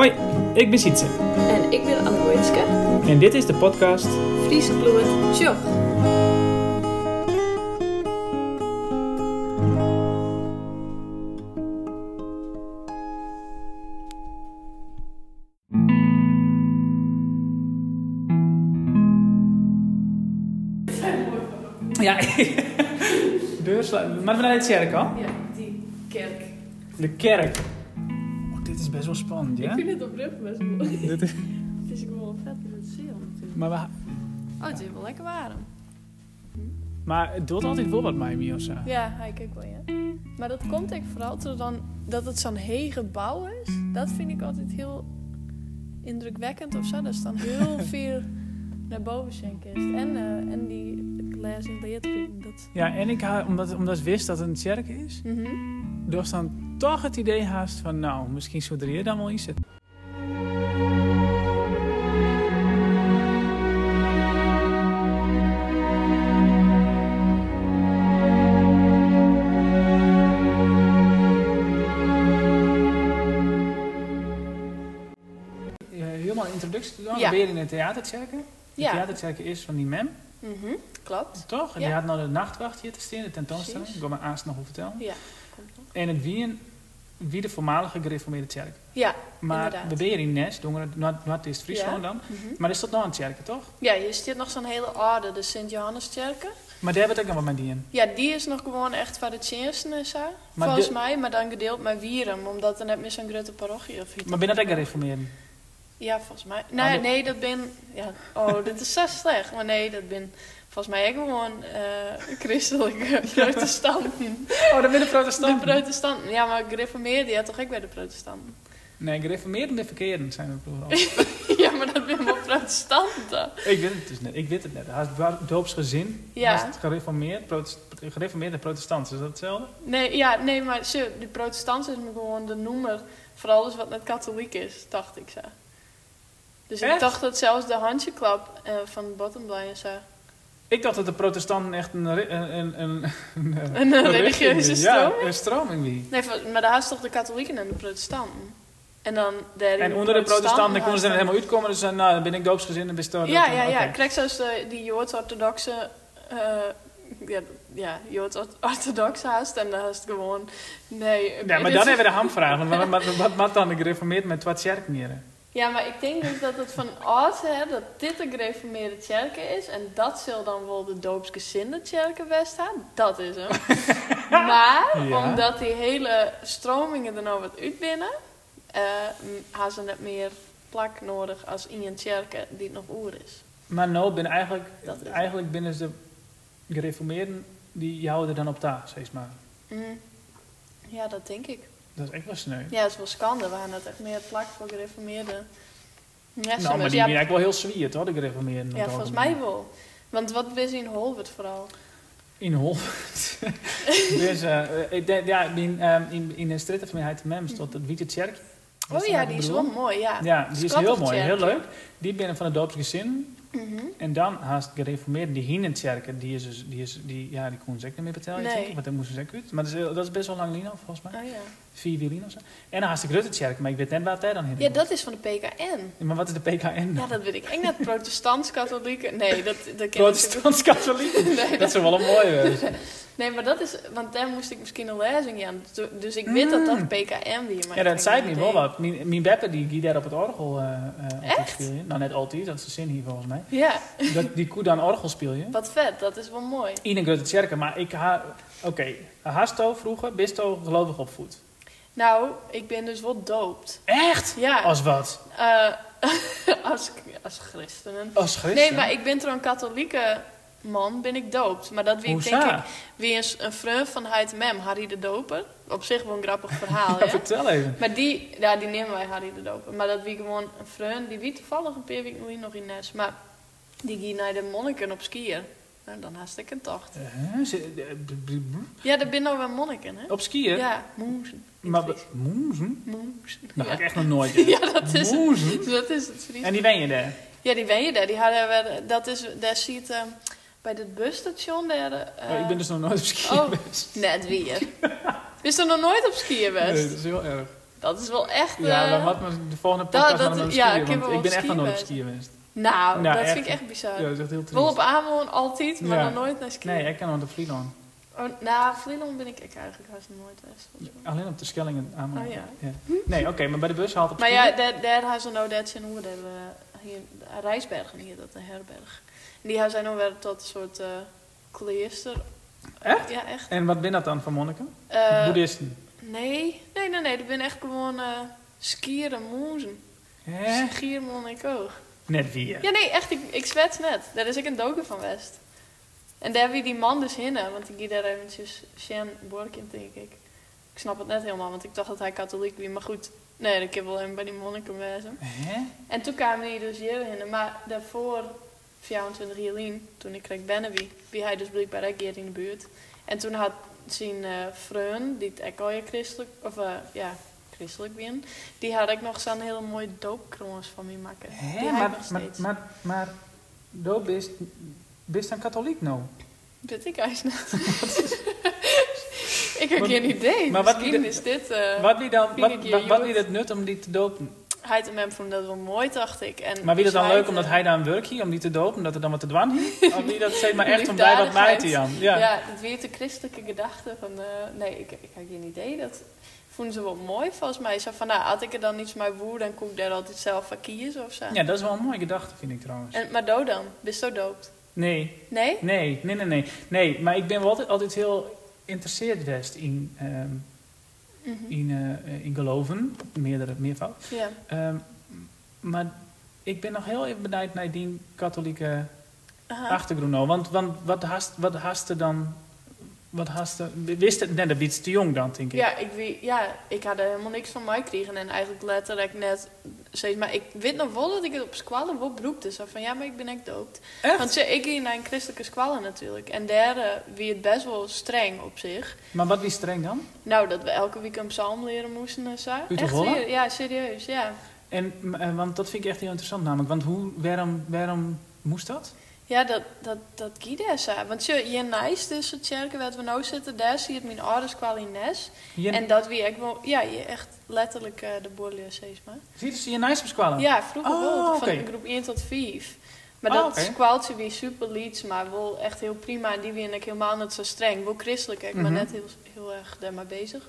Hoi, ik ben Sietse En ik ben Anne en dit is de podcast Friese bloed, tjoch. Ja, deursla- Maar we naar de kerk al? Ja, die kerk. De kerk. Best wel spannend, ja? Ik vind het oprecht best wel... Dit is- Het is gewoon vet in het natuurlijk. Maar, we, Oh, het is wel lekker warm. maar het doet altijd wel wat mij, zo. Ja, hij kijk wel, ja. Maar dat komt ik vooral door dan dat het zo'n hege gebouw is. Dat vind ik altijd heel indrukwekkend of zo. Dat is dan heel veel naar boven schenken is. En, eh, en die glas in leertrukken. Dat... Ja, en ik omdat, omdat ik wist dat het een kerk is, Mhm. dus dan toch het idee haast van, nou, misschien zou er hier dan wel in zitten. Eh, helemaal een introductie te doen. Ja. We ben je in de theaterkerken. De Ja. theaterkerken is van die mem, Mhm. Klopt. toch? En Ja. die had nou de nachtwacht hier te staan, de tentoonstelling. Precies. Ik wil me aanstaan nog wel vertellen. Ja. Komt nog. En het wie, een, wie de voormalige gereformeerde kerk. Ja, Maar Inderdaad. we ben hier in Nes, wat is Friesland Ja. dan. Mhm. Maar is dat nog een kerk, toch? Ja, hier zit nog zo'n hele orde, de Sint-Johanneskerken. Maar daar hebben we het ook nog wat met die in. Ja, die is nog gewoon echt van de tjensten en zo. Maar volgens de- mij, maar dan gedeeld met Wierum, omdat er net meer zo'n grote parochie of iets. Maar ben dat ook gereformeerden? Ja, volgens mij. Nee, dat- nee, dat ben... Ja, oh, dit is zo slecht. Maar nee, dat ben volgens mij gewoon eh, christelijke protestanten. Oh, dat ben de De protestanten. protestanten. Ja, maar gereformeerd, die had toch ook bij de protestanten? Nee, gereformeerden de verkeerden zijn we vooral. ja, maar dat ben wel protestanten. ik weet het dus net. Ik weet het net. Hij is doopsgezin. Ja. Was het gereformeerd, protest, gereformeerde protestanten. Is dat hetzelfde? Nee, ja, nee, maar de protestant is me gewoon de noemer voor alles wat net katholiek is, dacht ik zo. Dus ik dacht dat zelfs de handjeklap eh, van Bottomline en zo. Ik dacht dat de protestanten echt een, een, een, een, een, religieuze wie. Ja, stroming? een stroming wie. Nee, maar daar is toch de katholieken en de protestanten. En dan En onder de protestanten konden ze er haast- helemaal uitkomen. Dus nou, dan ben ik doopsgezin en Ja, ja, ja. Ik krijg de, die Joods-orthodoxe... eh ja, ja Joods-orthodox haast. En dan het gewoon... Nee. Ja, maar dan hebben we de hamvraag. Want wat, wat, wat, dan de gereformeerd met wat kerknieren? Ja, maar ik denk dus dat het van oudsher dat dit een gereformeerde kerken is. En dat zal dan wel de doopsgezinde kerken best staan. Dat is hem. maar, Ja. omdat die hele stromingen er nou wat uitbinnen... eh hebben ze net meer plak nodig als in een kerken die het nog oer is. Maar nou, ben eigenlijk, Dat is het. eigenlijk binnen de gereformeerden, die houden er dan op taal, steeds maar. Mm. Ja, dat denk ik. Dat is echt wel sneu. Ja, het is wel schande. We hadden het echt meer plak voor gereformeerde nou, maar die ja, zijn eigenlijk wel heel zwierd hoor, de gereformeerden. ja, volgens mij wel. Want wat we zien Holwert vooral. In Holland. dus, eh, ik denk, ja, in, ehm, in, in de stritten van mij Mem stond het Witte Kerk. Oh ja, die is wel mooi, ja. Ja, die is heel mooi, heel leuk. Die binnen van de doopsgezin. Mhm. En dan haast gereformeerden, die Hienenkerken, die is dus, die is, die, ja, die kon ze niet meer betalen, Nee. want dan moesten ze uit. Maar dat is, dat is best wel lang lino, volgens mij. Oh ja. Vier of zo. En dan haast de Gruttekerk, maar ik weet net waar daar dan heen Ja, dat is van de PKN. Maar wat is de PKN? Ja, dat weet ik. Ik net protestants-katholieken. Nee, dat, dat ken ik Protestants-katholiek? Nee, Dat zou wel een mooie nee, maar dat is... Want daar moest ik misschien een lezing aan. Dus- Dus ik weet dat dat PKN weer. Maar Ja, ik dat zei ik niet wel wat. Mijn, mijn beppe die, die daar op het orgel altijd Echt? spelen. Nou, net altijd, dat is de zin hier volgens mij. Ja, Dat, die koe dan orgel speel je. wat vet. Dat is wel mooi. In een grote kerk, maar ik ha... Oké, Hasto vroeger, bisto gelovig opvoed. Nou, ik ben dus wel doopt. Echt? Ja. Als wat? Eh, als, als christenen. Als christen? Nee, maar ik ben toch een katholieke man, ben ik doopt. Maar dat wie denk ik wie is een vriend van Heid Mem, Harry de Doper. Op zich wel een grappig verhaal, Ja, ja. vertel even. Maar die, ja, die nemen wij Harry de Doper. Maar dat wie gewoon een vriend, die wie toevallig een paar weken nog in Nes. Maar die ging naar de monniken op skiën. Nou, dan haast ik een tocht. Eh, ze- eh, b- Ja, zijn nou wel monniken, hè? Op skiën? Ja, moezen. Maar moezen? Moezen. Dat ja. heb ik echt nog nooit. ja, dat is, Moezen? dat is het Fries. En die wen je daar? Ja, die ben je daar. Die hadden we, dat is, daar ziet ehm, bij het busstation daar. eh, Oh, ik ben dus nog nooit op skiën oh. Net weer. Is er nog nooit op skiën Nee, geweest? dat is heel erg. Dat is wel echt... Ja, eh, dan wat maar de volgende dat- podcast dat- gaan we naar de ja, skiën, ik ik ben echt nog nooit op skiën geweest. Nou, Nou, dat echt. vind ik echt bizar. Ja, dat is echt heel Wel triest. op Ameland altijd, maar dan nooit naar skiën. Nee, ik kan nog de Vlieland. Oh, nou, Vlieland ben ik, ik eigenlijk haast nooit geweest. Alleen op de Skellingen aan. Oh ja. Nee, oké, maar bij de bus haalt op Maar ja, daar, daar hebben ze nou dat zijn hoe dat we hier Rijsbergen hier dat de herberg. En die hebben zij nou weer tot een soort eh kleester. Echt? Ja, echt. En wat ben dat dan voor monniken? Eh, Boeddhisten. nee, nee, nee, nee. Dat ben echt gewoon eh skieren, moezen. Hè? Skiermonnik ook. Net weer. Ja, nee, echt. Ik, ik zwets net. Daar is ik een doken van West. En daar wie die man dus hinnen, want ik ging daar eventjes Sjan Borkin, denk ik. Ik snap het net helemaal, want ik dacht dat hij katholiek was. Maar goed, nee, ik heb wel even bij die monniken wezen. Hè? En toen kwamen die dus hier hinnen. Maar daarvoor, 24 jaar toen ik kreeg binnen wie, wie hij dus blijkbaar ook hier in de buurt. En toen had zijn vriend, die het ook al je christelijk, of eh, ja, christelijk ben, die had ik nog zo'n hele mooie doopkroons van me maken. Hè? Ik Maar, maar, maar, maar, do bist, bist een katholiek nou? Weet ik eigenlijk niet. ik heb geen idee. maar wat is dit... eh wat wie dan, wat, wat, wat wie het nut om die te dopen? Hij en hem vond dat wel mooi, dacht ik. En Maar wie dat dan leuk omdat hij daar een werkje om die te dopen, dat er dan wat te dwan? Of wie dat zeg maar echt om bij wat mij te Jan? Ja, Ja. het weer de christelijke gedachte van... eh, nee, ik, ik heb geen idee. Dat vonden ze wel mooi volgens mij. Zo van, nou, had ik er dan iets mee woe, dan kon ik daar altijd zelf van kiezen of zo. ja, dat is wel een mooie gedachte vind ik trouwens. En, maar dood dan? Je zo doopt? Nee, Nee? nee, nee, nee, nee. Nee, maar ik ben wel altijd, altijd heel geïnteresseerd geweest in, ehm, Mhm. in, eh, in geloven, meerdere, meervoud. Ja. Ehm, maar ik ben nog heel even benieuwd naar die katholieke Aha. achtergrond. nou. Want, want wat haast wat haast er dan... Wat haast er, wist het net een beetje te jong dan, denk ik. Ja, ik, ja, ik had er helemaal niks van mij kregen. En eigenlijk letterlijk net... Zeg maar, ik weet nog wel dat ik het op squallen wel broekte. Zo van, ja, maar ik ben echt doopt. Echt? Want ze, ik ging naar een christelijke squallen natuurlijk. En daar eh, wie het best wel streng op zich. Maar wat wie streng dan? Nou, dat we elke week een psalm leren moesten en zo. Echt Ja, serieus, ja. En, eh, want dat vind ik echt heel interessant namelijk. Want hoe, waarom, waarom moest dat? Ja, dat, dat, dat zo. Want je, je nice, dus het kerken waar we nou zitten, daar zie je het mijn ouders kwal in Nes. Je, En dat wie ik wel, ja, je echt letterlijk eh, de borrelier steeds maar. Zie je ze je nice op squallen? Ja, vroeger Oh, wel, van oké. groep 1 tot 5. Maar Oh, dat oké. squaltje wie super lieds, maar wel echt heel prima. En die vind ik helemaal niet zo streng. Wel christelijk, ik Mhm. maar net heel, heel erg daarmee bezig.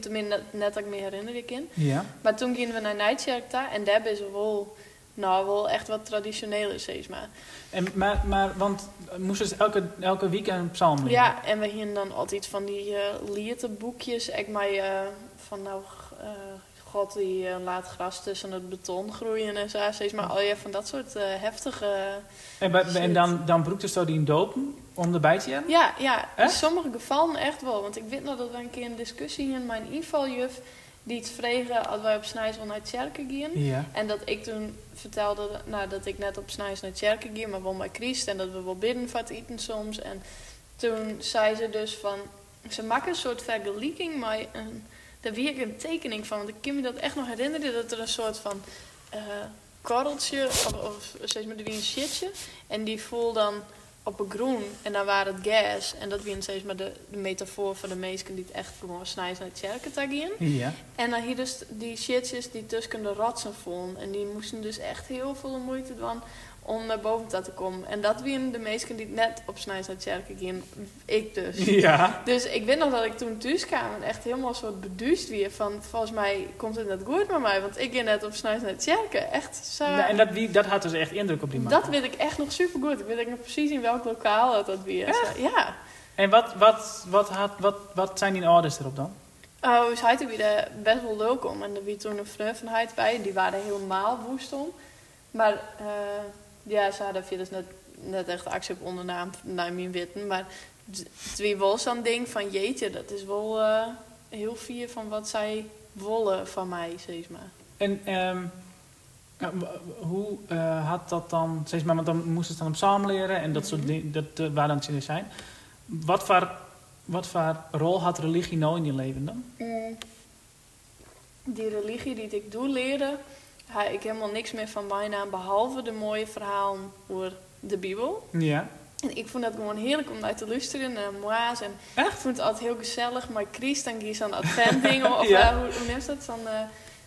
Tenminste, net, dat ik me herinner ik in. Ja. Maar toen gingen we naar Nijtjerk daar en daar is er wel, nou, wel echt wat traditioneler, maar. En, maar, maar, want eh, moesten ze elke, elke week een psalm leren? Ja, en we gingen dan altijd van die lietenboekjes. Ik mij eh, van nou, god die laat gras tussen het beton groeien en zo. Zeg maar, al je van dat soort heftige... En, en dan, dan broekte ze die in dopen om erbij te hebben? Ja, ja, in sommige gevallen echt wel. Want ik weet nog dat we een keer een discussie in mijn invaljuf... die het vregen als wij op Snijs wel naar het kerken gingen. Ja. En dat ik toen vertelde nou, dat ik net op Snijs naar het kerken ging, maar wel bij Christ. En dat we wel bidden voor het eten soms. En toen zei ze dus van... Ze maken een soort vergelijking, maar een, daar wie ik een tekening van. Want ik kan me dat echt nog herinneren, dat er een soort van... eh korreltje, of, of zeg maar, wie een shitje. En die voel dan op een groen en dan waren het gas. En dat wie zeg maar de, de metafoor voor de mensen die het echt gewoon snijden naar het kerken gaan. Ja. En dan hier dus die shitjes die tussen de rotsen vonden. En die moesten dus echt heel veel moeite doen om naar boven te komen. En dat waren de meesten die net op Snijs naar het kerken gingen. Ik dus. Ja. Dus ik weet nog dat ik toen thuis kwam en echt helemaal soort beduust weer van... Volgens mij komt het net goed met mij, want ik ging net op Snijs naar het kerken. Echt zo... Nee, en dat, wie, dat had dus echt indruk op die man. dat weet ik echt nog super goed. Ik weet nog precies in welk lokaal dat, dat weer is. Ja. En wat, wat, wat, had, wat, wat zijn die ouders erop dan? Oh, dus hij weer best wel leuk om. En er wie toen een vriend van hij bij, die waren helemaal woest om. Maar eh, ja, ze hadden via dus net, net echt actie op ondernaam naar mijn witten. Maar het was wel zo'n ding van jeetje, dat is wel eh, heel vier van wat zij willen van mij, zeg maar. En ehm, w- hoe eh, had dat dan, zeg maar, want dan moesten ze dan op samen leren en dat soort Mhm. dingen, dat uh, waar dan zijn. Wat voor, wat voor rol had religie nou in je leven dan? Mm. Die religie die ik doe leren, heb ik helemaal niks meer van mijn naam behalve de mooie verhalen over de Bijbel. Ja. En ik vond dat gewoon heerlijk om naar te luisteren naar Moa's. En Echt? ik vond het altijd heel gezellig. Maar Chris, dan ging zo'n adventding. of Ja. eh, hoe, hoe noemt dat? Dan, eh,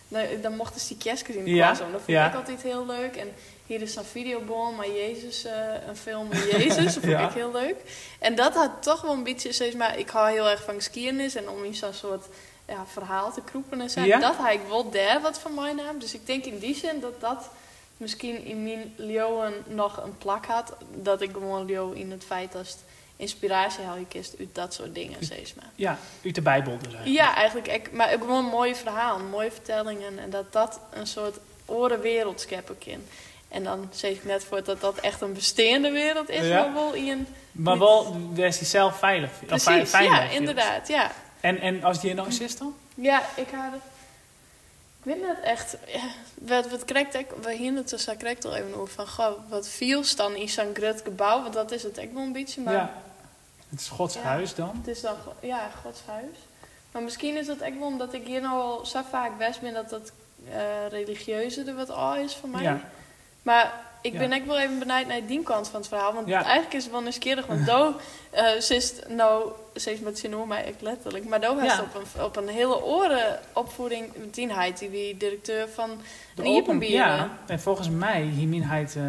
dan, dan mochten ze die kerstjes in de Ja, klas. Dat vond ja. ik altijd heel leuk. En hier is zo'n videobon, maar Jezus, eh, een film met Jezus. Dat vond ik heel leuk. En dat had toch wel een beetje, steeds maar ik hou heel erg van geschiedenis. En om in zo'n soort ja, verhaal te kroepen en zo. Ja. Dat ik wel daar wat van mijn naam. Dus ik denk in die zin dat dat misschien in mijn leeuwen nog een plak had. Dat ik gewoon leeuw in het feit dat het inspiratie haal je kist uit dat soort dingen, steeds maar. Ja, uit de Bijbel dus eigenlijk. Ja, eigenlijk. Ik, maar ook gewoon mooie verhalen, mooie vertellingen. En dat dat een soort orenwereld scheppen kan. En dan zeg ik net voor dat dat echt een bestaande wereld is. Ja. Maar wel in... Maar wel, wees die zelf veilig. Precies, fijn ja, inderdaad, ja. En, en als die nog eens is dan? Ja, ik had. Ik weet net echt... Ja, wat, wat krijgt ik... We hielden het dus, krijgt al even over van... Goh, wat viel dan in zo'n groot gebouw? Want dat is het echt wel een beetje. Maar Ja. Het is Gods Ja. huis dan. het is dan... Ja, Gods huis. Maar misschien is het echt wel omdat ik hier nou al zo vaak best ben... Dat dat eh, religieuze er wat al is voor mij. Ja. Maar ik Ja. ben echt wel even benijd naar die kant van het verhaal. Want Ja. eigenlijk is het wel nieuwsgierig. Want Do, eh ze is nou, is met zin mij echt letterlijk. Maar Do heeft op, een, op een hele orenopvoeding met die. Die directeur van De een open, Iepenbieren. ja, en volgens mij, hierminheid, uh,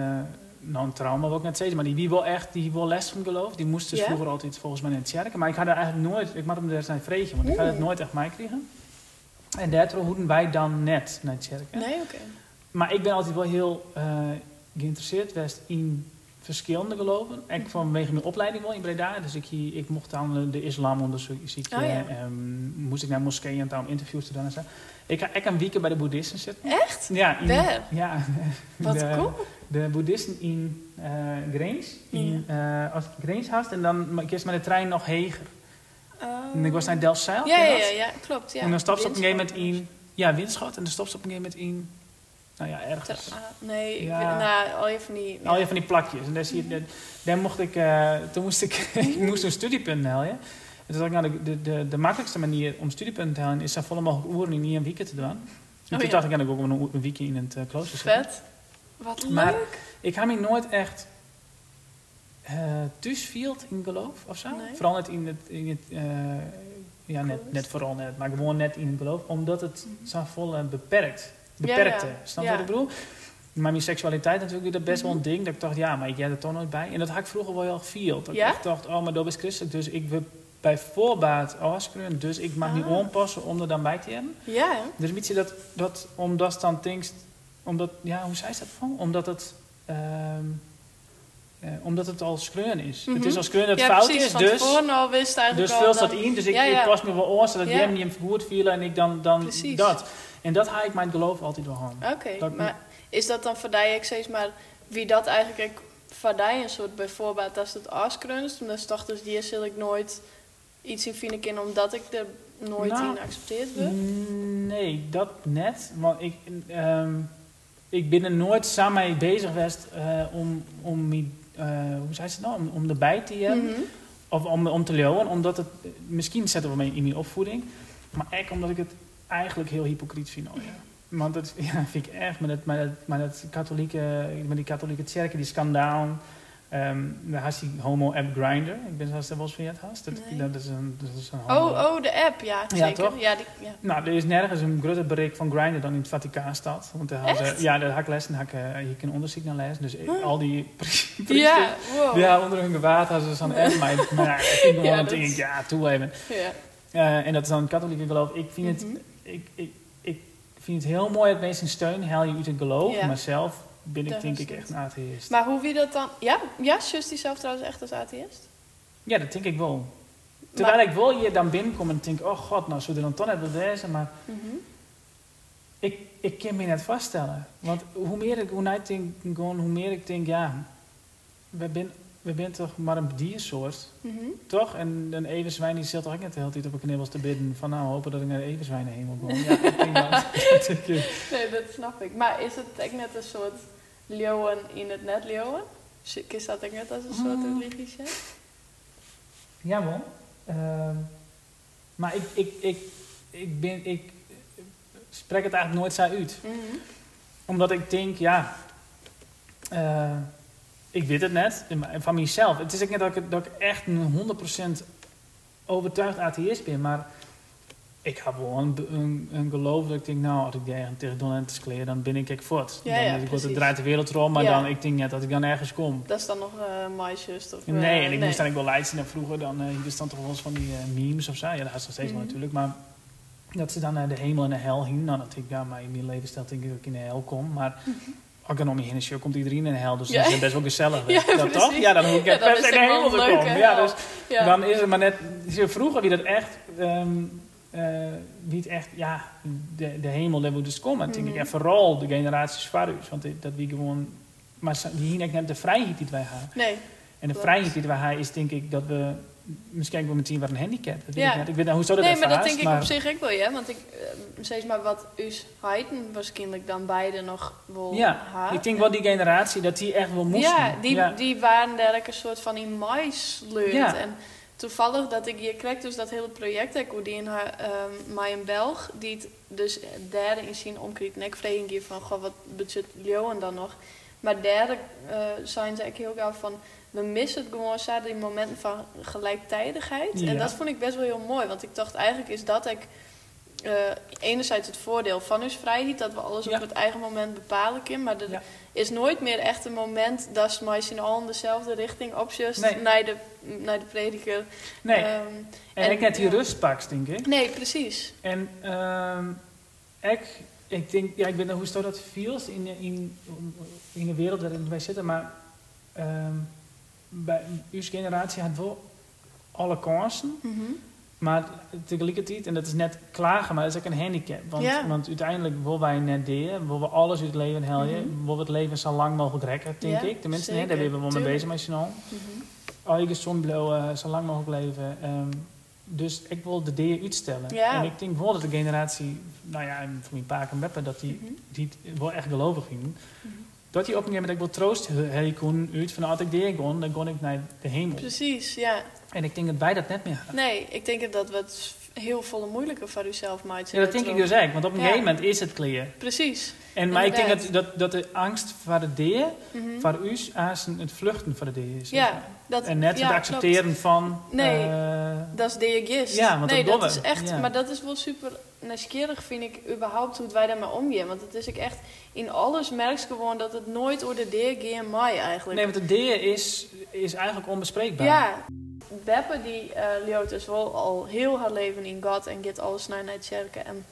nou een trauma wil ik net zeggen, maar die wie wel echt, die wil les van geloof. Die moest dus vroeger altijd volgens mij in het kerken. Maar ik had er eigenlijk nooit, ik had hem er zijn vreetje, want ik had het nooit echt meekregen. En daardoor hoeden wij dan net naar het kerken. Nee, oké. Maar ik ben altijd wel heel eh, geïnteresseerd geweest in verschillende geloven. Mhm. Ik vanwege mijn opleiding wel in Breda. Dus ik, hier- ik mocht dan eh, de islam onderzoeken. Oh, ja. ehm, moest ik naar moskeeën en dan interviews te doen en zo. Ik ga ik een weekend bij de boeddhisten zitten. Echt? Ja, in, ja Wat de, cool. de boeddhisten in eh Greens. In, eh, als ik Greens had, en dan maar ik eerst met de trein nog heger. En ik was naar Delfzijl. Ja, ja, ja, ja, klopt. Ja. en dan stopte ze op een gegeven moment in... Ja, Windschot. En dan stopte ze op een gegeven moment in... Nou ja, ergens. Ah, nee, ik Ja. nou, al je van die... Al je van die plakjes. En daar, zie je, daar, daar mocht ik, eh, toen moest ik, ik moest een studiepunt halen. En toen dacht ik, nou, de, de, de, de makkelijkste manier om studiepunten te halen is zo volle mogelijk uren in een weekend te doen. En toen ja. dacht ik, kan ik ook een, een weekje in het uh, klooster. Vet. Wat Maar- leuk. Ik heb me nooit echt eh field in geloof of zo. Nee. Vooral net in het, in het eh, ja, net, net vooral net, maar gewoon net in het geloof. Omdat het zo vol eh, beperkt, beperkte. Snap je wat ik bedoel? Maar mijn seksualiteit natuurlijk dat best wel een Mhm. ding. Dat ik dacht, ja, maar ik jij er toch nooit bij. En dat had ik vroeger wel heel veel. Dat ik echt dacht, oh, maar dat is christelijk. Dus ik wil bij voorbaat afspreken. Dus ik mag niet Ah. aanpassen om er dan bij te hebben. Ja? Dus een beetje dat, dat omdat dan denkst, omdat, ja, hoe zei ze dat van? Omdat het, ehm, eh, omdat het al skreun is. Mhm. Het is al skreun dat het ja, fout precies. is, Van dus, tevoren al wist eigenlijk dus vul dat- in. Dus ik, Ja, ja. ik pas me wel aan, zodat jij hem niet goed viel en ik dan, dan Precies. dat. En dat ga ik mijn geloof altijd wel aan. Oké, maar is dat dan voor die ik steeds maar wie dat eigenlijk voor die een soort bijvoorbeeld als het afskrunst, dan is toch dus die ik nooit iets in vinden omdat ik er nooit Nou, in geaccepteerd word. Mm, Nee, dat net. Want ik, ehm, ik ben er nooit samen mee bezig geweest eh, om, om, eh, hoe zei ze nou, om, om erbij te hebben. Mhm. Of om, om te leeuwen, omdat het... Misschien zetten we mee in mijn opvoeding. Maar echt omdat ik het eigenlijk heel hypocriet vind. Oh, ja. Want dat ja, vind ik echt met, het, met, het, met, het katholieke, met die katholieke kerken, die skandaal. Ehm daar had die homo-app Grinder. Ik ben zelfs wel eens van je het hast. Dat, Nee. dat is een, dat is een homo Oh, oh, de app, ja, Ja, zeker. toch? Ja, die, ja. Nou, er is nergens een groter bereik van Grindr dan in het Vaticaanstad. Want daar hadden Echt? ja, daar had ik les en had ik eh, hier een onderzoek naar lezen. Dus ik- Huh? al die priesters, Ja, wow. ja, onder hun gewaad hadden ze zo'n app. Maar, maar ja, ik Ja, dat is- ja, toe even. Ja. Eh, en dat is dan katholieke geloof. Ik vind, het, Mhm. Ik, ik, ik vind het heel mooi dat mensen steun haal je uit het geloof. Ja. Maar zelf ben ik denk ik echt een atheïst. Maar hoe wie dat dan... Ja, ja zus die zelf trouwens echt als atheïst? Ja, dat denk ik wel. Terwijl ik wel hier dan binnenkom en denk, oh god, nou zullen we dan toch net wel deze. Maar Mhm. ik, ik kan me net vaststellen. Want hoe meer ik, hoe, denk, gewoon, hoe meer ik denk, ja, we zijn we zijn toch maar een diersoort. Mhm. Toch? En een everzwijn die zit toch ook net de hele tijd op een knibbels te bidden. Van nou, hopen dat ik naar de everzwijnen heen wil komen. Ja, ik dat. ik, Nee, dat snap ik. Maar is het echt net een soort leeuwen in het net leeuwen? Is dat ook net als een soort Mm. religie? Ja, man. Ehm, maar ik, ik, ik, ik, ben, ik spreek het eigenlijk nooit zo uit. Mhm. Omdat ik denk, ja... eh, ik weet het net, en van mezelf. Het is ook net dat ik, dat ik echt een 100% overtuigd atheïst ben, maar ik heb wel een, een, een geloof dat ik denk, nou, als ik tegen, tegen Donald kleren, dan ben ik ik voort. Ja, dan ja, ik word het draait de wereld rond, maar Ja. dan, ik denk net dat ik dan ergens kom. Dat is dan nog uh, meisjes of... eh, Nee, en ik moest dan wel leidsen naar vroeger. Dan uh, hier stond toch wel eens van die uh, memes of zo. Ja, dat is nog steeds wel Mhm. natuurlijk. Maar dat ze dan naar de hemel en de hel hingen. Nou, dat ik, ja, maar in mijn leven stelt denk ik dat ik in de hel kom. Maar als ik dan om je heen is, komt iedereen in de hel. Dus Ja. dat is best wel gezellig. Ja, dat toch? Ja, dan hoef ik Ja, in de hemel te komen. Ja, dus Ja. dan is het maar net... zo Vroeger wie dat echt... ehm, eh, wie het echt, ja, de, de hemel, daar moet dus komen. denk ik, ja, vooral de generaties ons. Want dat wie gewoon... Maar die hier net de vrijheid die wij hebben. Nee, En de vrijheid die we hebben is denk ik dat we misschien wel meteen wat een handicap. Dat weet Ja. ik net. Ik weet niet hoe zou dat nee maar dat denk ik op zich ook wel, ja. Want ik, zeg maar wat us heiten waarschijnlijk dan beide nog wel Ja, ik denk wel die generatie dat die echt wel moesten. Ja, die, ja. die waren daar ook een soort van in mais sleurt. Ja. En toevallig dat ik hier kreeg dus dat hele project ik die in haar um, mij een Belg die het dus derde in zien omkreeg en ik vreeg een keer van goh wat budget Leeuwen dan nog maar derde uh, zijn ze ook heel gauw van we missen het gewoon zo die momenten van gelijktijdigheid Ja. en dat vond ik best wel heel mooi want ik dacht eigenlijk is dat ik uh, enerzijds het voordeel van uw vrijheid dat we alles Ja. op het eigen moment bepalen kunnen maar er Ja. is nooit meer echt een moment dat ze mij in al in dezelfde richting opjust Nee. naar, de, naar de prediker. Nee, Ehm, en, en- ik net die rust denk ik. nee, precies. En ehm ik, ik denk, ja, ik weet niet hoe dat feels in, in, in de wereld waarin wij zitten, maar ehm, bij uw generatie had wel alle kansen. Maar tegelijkertijd, en dat is net klagen, maar dat is ook een handicap. Want, want uiteindelijk willen wij net delen, willen we alles uit het leven helden, willen we het leven zo lang mogelijk rekken, denk ik. Tenminste, hè, daar zijn we wel mee bezig met z'n allen. Al je gezond blijven, zo lang mogelijk leven. Ehm, dus ik wil de dingen uitstellen. Ja. En ik denk wel dat de generatie, nou ja, van mijn pa en beppen, dat die, Mhm. die wel echt gelovig gingen. Mhm. Dat die op een gegeven moment ook wel troost kon uit van als ik die kon, dan kon ik naar de hemel. Precies, ja. En ik denk dat wij dat net meer. Nee, ik denk dat we het heel volle moeilijker voor uzelf maakt. Ja, dat denk ik dus echt. Want op een Ja. gegeven moment is het clear. Precies. En, maar ik denk dat, dat, dat de angst voor de deer, Mhm. voor u, als het vluchten voor de deer is. Ja, dat, En net ja, het accepteren van... Nee. eh, Dat is de gist. Ja, want nee, dat is echt, Ja. maar dat is wel super nieuwsgierig, vind ik, überhaupt hoe wij daarmee omgaan. Want het is ook echt, in alles merk je gewoon dat het nooit door de deer gaat mij eigenlijk. nee, want de deer is, is eigenlijk onbespreekbaar. Ja, Beppe die uh, leert dus wel al heel haar leven in God en gaat alles naar naar het kerken. En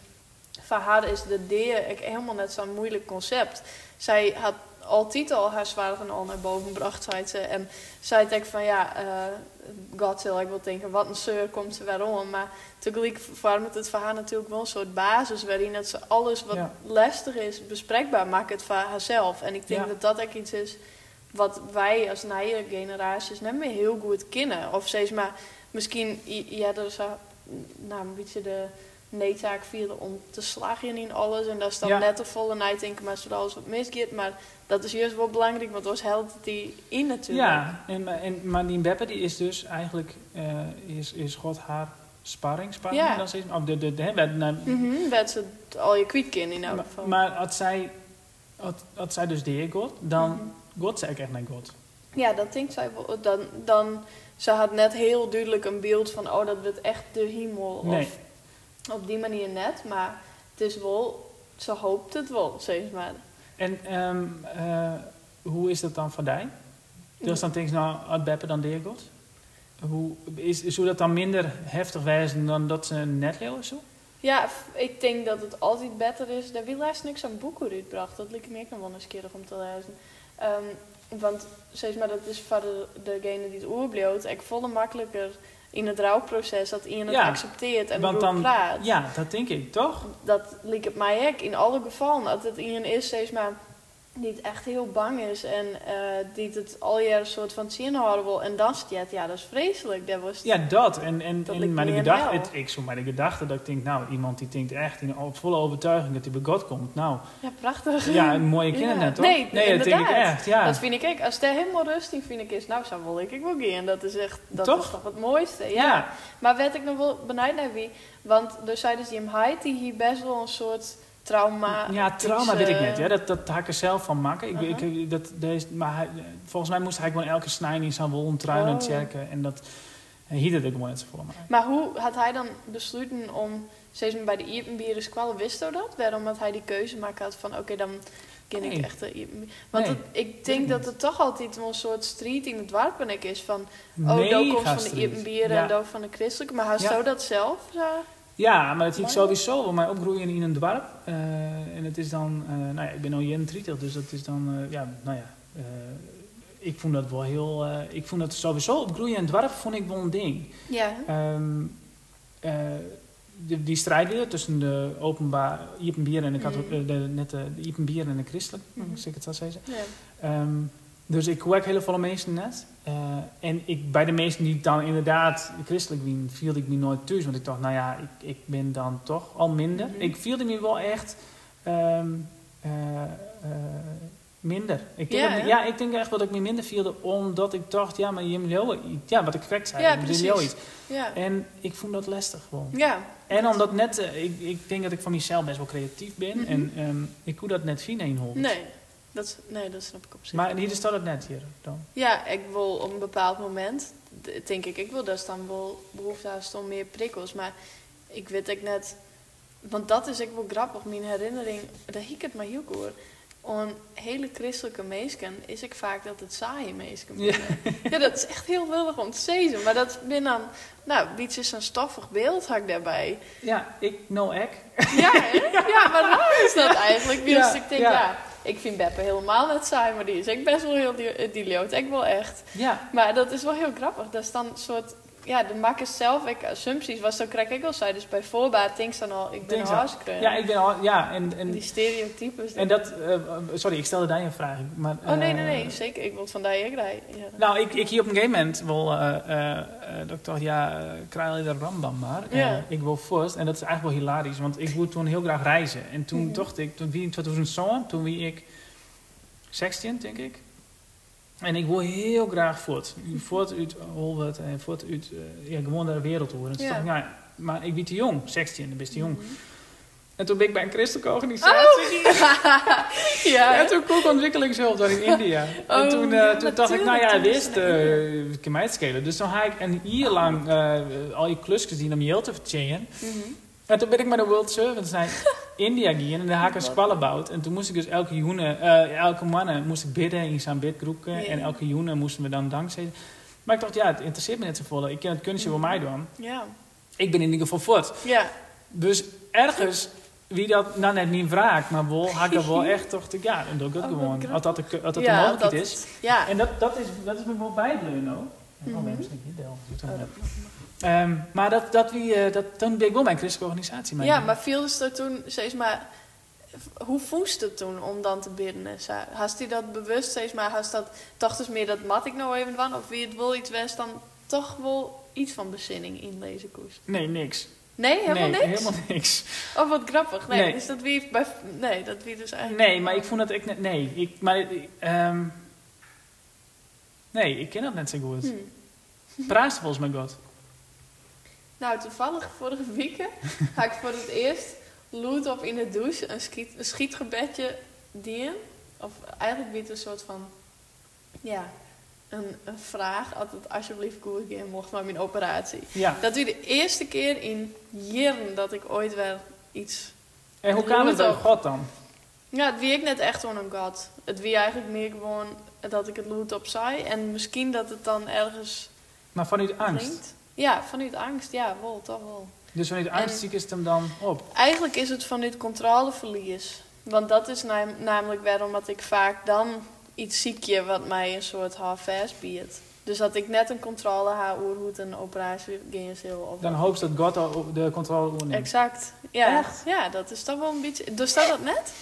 voor haar is de deer ik helemaal net zo'n moeilijk concept. Zij had altijd al haar zwaarden al naar boven gebracht, zei ze. En zei ik van ja, uh, God zal ik wel denken, wat een zeur komt ze waarom. Maar tegelijk vormt het voor haar natuurlijk wel een soort basis waarin het ze alles wat Ja. lastig is bespreekbaar maakt het voor haarzelf. En ik denk Ja. dat dat ook iets is wat wij als nieuwe generaties net meer heel goed kennen. Of steeds maar misschien, ja, er is nou, een beetje de noodzaak vielen om te slagen in alles. En dat is dan Ja. net de volle nadenken, maar zodat alles wat misgaat. Maar dat is juist wel belangrijk, want ons helpt die in natuurlijk. Ja, en, en, maar die Beppe die is dus eigenlijk, eh, is, is God haar sparringspartner Ja. dan steeds? Of de, de, de, bij- naar- Mhm, werd ze al je kind in elk geval. maar als zij, als, als zij dus de Heer God, dan Mhm. Zij ook echt naar God. Ja, dat denkt zij wel. Dan, dan, ze had net heel duidelijk een beeld van, oh, dat wordt echt de hemel. Nee. Of op die manier net, maar het is wel, ze hoopt het wel, zeg maar. En ehm, eh, hoe is dat dan voor jou? Dus dan denk je, nou, Beppe dan de Heer God? Hoe, is, zou dat dan minder heftig wezen dan dat ze net of zo? Ja, ik denk dat het altijd beter is. Daar wil laatst niks aan boeken uitbracht. Dat lijkt me ook nog wel eens keer om te lezen. Ehm, want zeg maar, dat is voor de, degene die het oerbloot. Ik voelde makkelijker in het rouwproces dat iemand het accepteert en want dan- praat. Ja, dat denk ik, toch? Dat lijkt het mij ook in alle gevallen. Dat het iemand is, zeg maar, die het echt heel bang is en eh, die het al jaar een soort van zien houden wil. En dan staat, ja, dat is vreselijk. Dat was Ja, dat. En, en, Dat en mijn gedachte, het, ik zo mijn gedachte dat ik denk, nou, iemand die denkt echt in op volle overtuiging dat hij bij God komt. Nou, ja, prachtig. ja, een mooie Ja. kindernet, toch? Nee, dat denk ik echt, ja. Dat vind ik ook. Als het helemaal rustig vind ik is, nou zou wel ik ik wel gaan. Dat is echt, dat Toch? is toch het mooiste. Ja. ja. Maar werd ik nog wel benieuwd naar wie, want er zeiden ze hem Haiti hier best wel een soort trauma. ja, trauma iets, weet ik eh, niet. Ja, dat, dat had ik er zelf van maken. Ik, Uh-huh. ik, dat, deze, maar hij, volgens mij moest hij gewoon elke snijden in zijn wol en en Oh. checken. En dat hield het gewoon net zo voor mij. Maar hoe had hij dan besloten om, steeds maar bij de Iepenbieren squallen, wist hij dat? Waarom had hij die keuze maken had van, oké, dan ken ik echt de. Want Nee, het- ik ik denk dat het toch altijd een soort street in het dorp is van, oh, dat komt van de Ja. en dat van de christelijke. Maar Ja. zou dat zelf? Zo? Ja, maar het ging Maar- sowieso wel mij opgroeien in een dorp. Eh, en het is dan, eh, nou ja, ik ben al 31, dus dat is dan, eh, ja, nou ja. ik vond dat wel heel, ik vond dat sowieso opgroeien in het dorp vond ik wel een ding. Ja. Eh, die, die strijd weer tussen de openbaar Iepenbier en de, eh, de, net de, de Iepenbier en de christelijk, als ik het zo zeggen. ja. Ehm, dus ik hoor hele volle mensen net. Eh, en ik, bij de mensen die dan inderdaad christelijk waren, viel ik me nooit thuis. Want ik dacht, nou ja, ik, ik ben dan toch al minder. Mhm. Ik viel me wel echt ehm, eh, eh, minder. Ik denk Ja, dat- ja, ik denk echt dat ik me minder viel omdat ik dacht, ja, maar je iets- Ja, wat ik correct zei. Ja, je moet precies. iets. Ja. En ik vond dat lastig gewoon. Ja. En omdat net, ik, ik denk dat ik van mezelf best wel creatief ben. Mhm. En ehm, ik kon dat net zien in. Nee. Dat, is- nee, dat snap ik op zich. Maar hier staat het net hier dan. Ja, ik wil op een bepaald moment, denk ik, ik wil dus dan wel behoefte aan om meer prikkels. Maar ik weet ik net, want dat is ik wel grappig, mijn herinnering, dat ik het maar heel hoor. On hele christelijke meesken is ik vaak dat het saaie meesken Ja. dat is echt heel willig om te zeggen. Maar dat ben dan, nou, iets is een stoffig beeld had ik daarbij. Ja, ik, no ek. Ja, hè? ja, maar raar is dat eigenlijk. Dus Ja, ik denk, ja. ja. Ik vind Beppe helemaal net saai, maar die is ik best wel heel, leeuwt ik wel echt. Ja, Maar dat is wel heel grappig. Dat is dan een soort, ja, de makkers zelf, ik, assumpties, was zo krijg ik al zei. Dus bij voorbaat denk dan al, ik ben een hartstikke. ja, ik ben al, ja, en, die en, stereotypes. en dat, eh, sorry, ik stelde daar een vraag. Maar, oh nee, eh, nee, nee, zeker. Ik wil van daar ik rij. Ja. Nou, ik, ik hier op een gegeven moment eh, eh, eh, dat ik dacht, ja, uh, krijg je de rambam maar. Eh, Ja. ik wil first, en dat is eigenlijk wel hilarisch, want ik wilde toen heel graag reizen. En toen Mhm. dacht ik, toen wie in 2007, toen wie ik 16, denk ik. En ik wil heel graag voort. Voort uit Holwert en voort uit, eh, ja, gewoon de wereld horen. En toen Ja. dacht ik, maar ik ben te jong, 16, dan ben je te jong. Mhm. En toen ben ik bij een christelijke organisatie. ja, En toen kon ik ontwikkelingshulp daar in India. en Oh, toen, eh, toen dacht ik, nou ja, wist, uh, kan mij het schelen. Dus toen ga ik een jaar lang eh, al je klusjes zien om je te vertellen. Mhm. En toen ben ik met de World Servants naar India gegaan en daar had ik een. En toen moest ik dus elke joene, eh, elke mannen moest ik bidden in zo'n bidgroep. Ja. En elke joene moesten we dan dankzeggen. Maar ik dacht, ja, het interesseert me net zo vol. Ik kan het kunstje wel mij doen. ja, Ik ben in ieder geval voort. ja, Dus ergens, wie dat nou net niet vraagt, maar wel, had ik dat wel echt toch te ja, dan doe ik het Oh, wat gewoon. Als dat de, als dat ja, de mogelijkheid dat is. Ja, En dat, dat, is, dat is me wel bijbleven ook. Oh, Mhm. nee, misschien niet deel. Ehm, maar dat, dat wie, eh, dat, toen ben ik wel bij een christelijke organisatie mee. Ja, maar viel dus er toen steeds maar... Hoe voest het toen om dan te bidden? Hast hij dat bewust steeds maar... Hast dat, dacht dus meer dat mat ik nou even van? Of wie het wil iets west dan toch wel iets van bezinning inlezen koest? Nee, niks. Nee, helemaal nee, niks? helemaal niks. Oh, wat grappig. Nee, Nee. dus dat wie bij... Nee, dat wie dus eigenlijk... Nee, maar ik vond dat ik net... Nee, ik, maar... ik, ehm, nee, ik ken dat net zo goed. Hm. Praat volgens mij God. Nou, toevallig vorige week had ik voor het eerst loot op in de douche een, schiet, een schietgebedje dien. Of eigenlijk biedt een soort van, ja, een, een vraag. Altijd alsjeblieft goed gaan mocht maar mijn operatie. Ja. Dat was de eerste keer in jaren dat ik ooit wel iets... En hoe kwam het bij. God dan? Ja, het wie ik net echt gewoon een god. Het wie eigenlijk meer gewoon dat ik het loot op zei. En misschien dat het dan ergens Maar vanuit angst. klinkt. Ja, vanuit angst. Ja, wel, toch wel. Dus vanuit angst zie ik het hem dan op. Eigenlijk is het vanuit controleverlies. Want dat is nam- namelijk waarom dat ik vaak dan iets ziekje wat mij een soort half-fast biedt. Dus dat ik net een controle haal over hoe het een operatie ging heel Dan hoop je dat God de controle overneemt. Exact. Ja. Echt? ja, dat is toch wel een beetje. Dus staat dat net?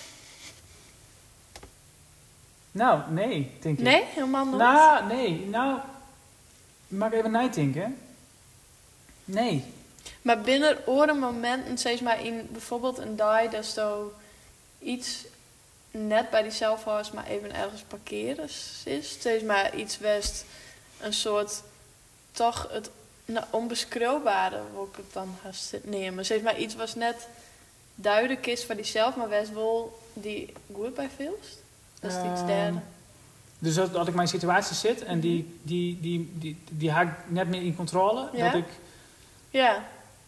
Nou, nee, denk ik. Nee, helemaal nooit. Nou, nee. Nou, mag even nadenken. Nee. Maar binnen oren momenten, zeg maar in bijvoorbeeld een die, dat zo iets net bij die zelfhuis maar even ergens parkeren is. Zeg maar iets best een soort toch het nou, onbeschreeuwbare, wil ik het dan haast nemen. Zeg maar iets was net duiden kist van diezelf, maar wees wel die goed bij veelst. Dat is iets Ehm, derde. Dus dat, dat ik in mijn situatie zit en die, die, die, die, die haak ik net meer in controle. Ja? Dat, ik, Ja.